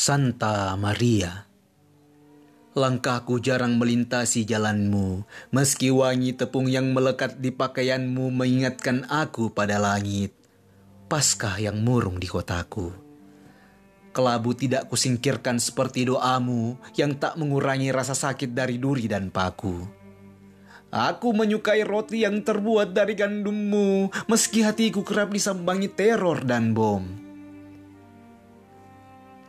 Santa Maria. Langkahku jarang melintasi jalanmu, meski wangi tepung yang melekat di pakaianmu mengingatkan aku pada langit. Paskah yang murung di kotaku. Kelabu tidak kusingkirkan seperti doamu yang tak mengurangi rasa sakit dari duri dan paku. Aku menyukai roti yang terbuat dari gandummu, meski hatiku kerap disambangi teror dan bom.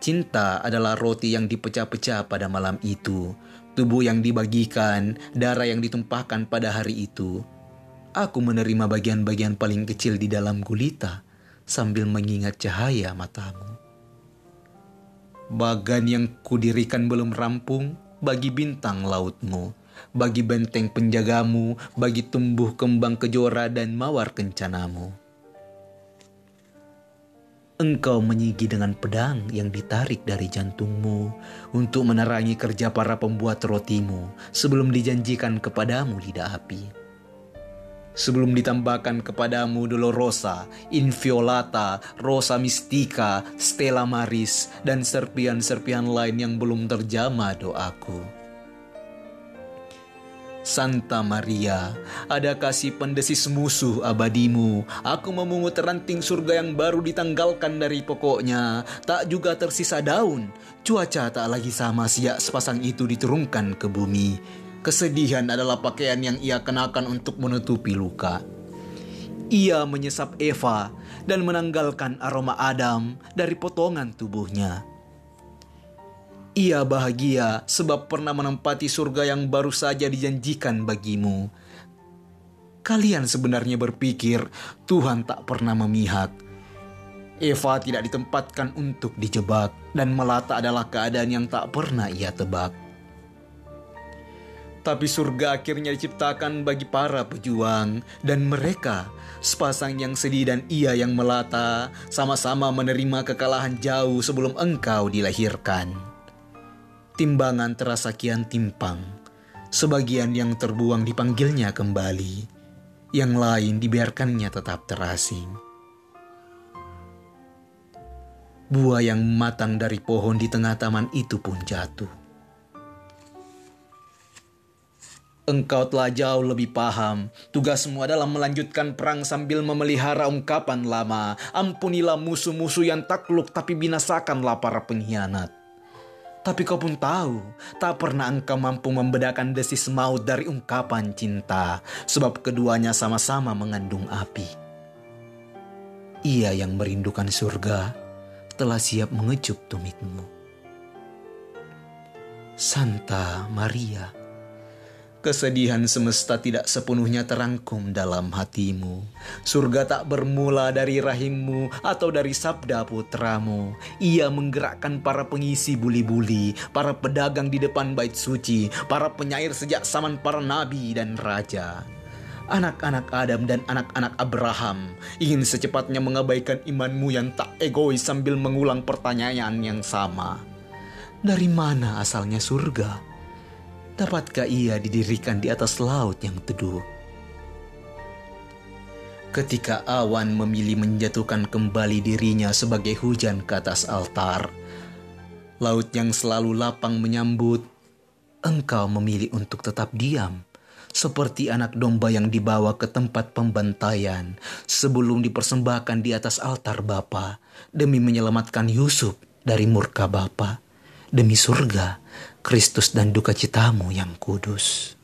Cinta adalah roti yang dipecah-pecah pada malam itu, tubuh yang dibagikan, darah yang ditumpahkan pada hari itu. Aku menerima bagian-bagian paling kecil di dalam gulita sambil mengingat cahaya matamu. Bagan yang kudirikan belum rampung bagi bintang lautmu, bagi benteng penjagamu, bagi tumbuh kembang kejora dan mawar kencanamu. Engkau menyigi dengan pedang yang ditarik dari jantungmu untuk menerangi kerja para pembuat rotimu sebelum dijanjikan kepadamu lidah api. Sebelum ditambahkan kepadamu Dolorosa, Inviolata, Rosa Mistika, Stella Maris, dan serpian-serpian lain yang belum terjama doaku. Santa Maria, ada kasih pendesis musuh abadimu. Aku memungut ranting surga yang baru ditanggalkan dari pokoknya. Tak juga tersisa daun. Cuaca tak lagi sama siap sepasang itu diturunkan ke bumi. Kesedihan adalah pakaian yang ia kenakan untuk menutupi luka. Ia menyesap Eva dan menanggalkan aroma Adam dari potongan tubuhnya. Ia bahagia sebab pernah menempati surga yang baru saja dijanjikan bagimu. Kalian sebenarnya berpikir Tuhan tak pernah memihak. Eva tidak ditempatkan untuk dijebak, dan melata adalah keadaan yang tak pernah ia tebak. Tapi surga akhirnya diciptakan bagi para pejuang, dan mereka, sepasang yang sedih dan ia yang melata, sama-sama menerima kekalahan jauh sebelum engkau dilahirkan timbangan terasa kian timpang. Sebagian yang terbuang dipanggilnya kembali, yang lain dibiarkannya tetap terasing. Buah yang matang dari pohon di tengah taman itu pun jatuh. Engkau telah jauh lebih paham. Tugasmu adalah melanjutkan perang sambil memelihara ungkapan lama. Ampunilah musuh-musuh yang takluk tapi binasakanlah para pengkhianat. Tapi kau pun tahu, tak pernah engkau mampu membedakan desis maut dari ungkapan cinta, sebab keduanya sama-sama mengandung api. Ia yang merindukan surga telah siap mengecup tumitmu. Santa Maria, Kesedihan semesta tidak sepenuhnya terangkum dalam hatimu. Surga tak bermula dari rahimmu atau dari sabda putramu. Ia menggerakkan para pengisi buli-buli, para pedagang di depan bait suci, para penyair sejak zaman para nabi dan raja. Anak-anak Adam dan anak-anak Abraham ingin secepatnya mengabaikan imanmu yang tak egois sambil mengulang pertanyaan yang sama. Dari mana asalnya surga? Dapatkah ia didirikan di atas laut yang teduh? Ketika awan memilih menjatuhkan kembali dirinya sebagai hujan ke atas altar, laut yang selalu lapang menyambut, engkau memilih untuk tetap diam, seperti anak domba yang dibawa ke tempat pembantaian sebelum dipersembahkan di atas altar Bapa demi menyelamatkan Yusuf dari murka Bapa demi surga, Kristus dan duka citamu yang kudus.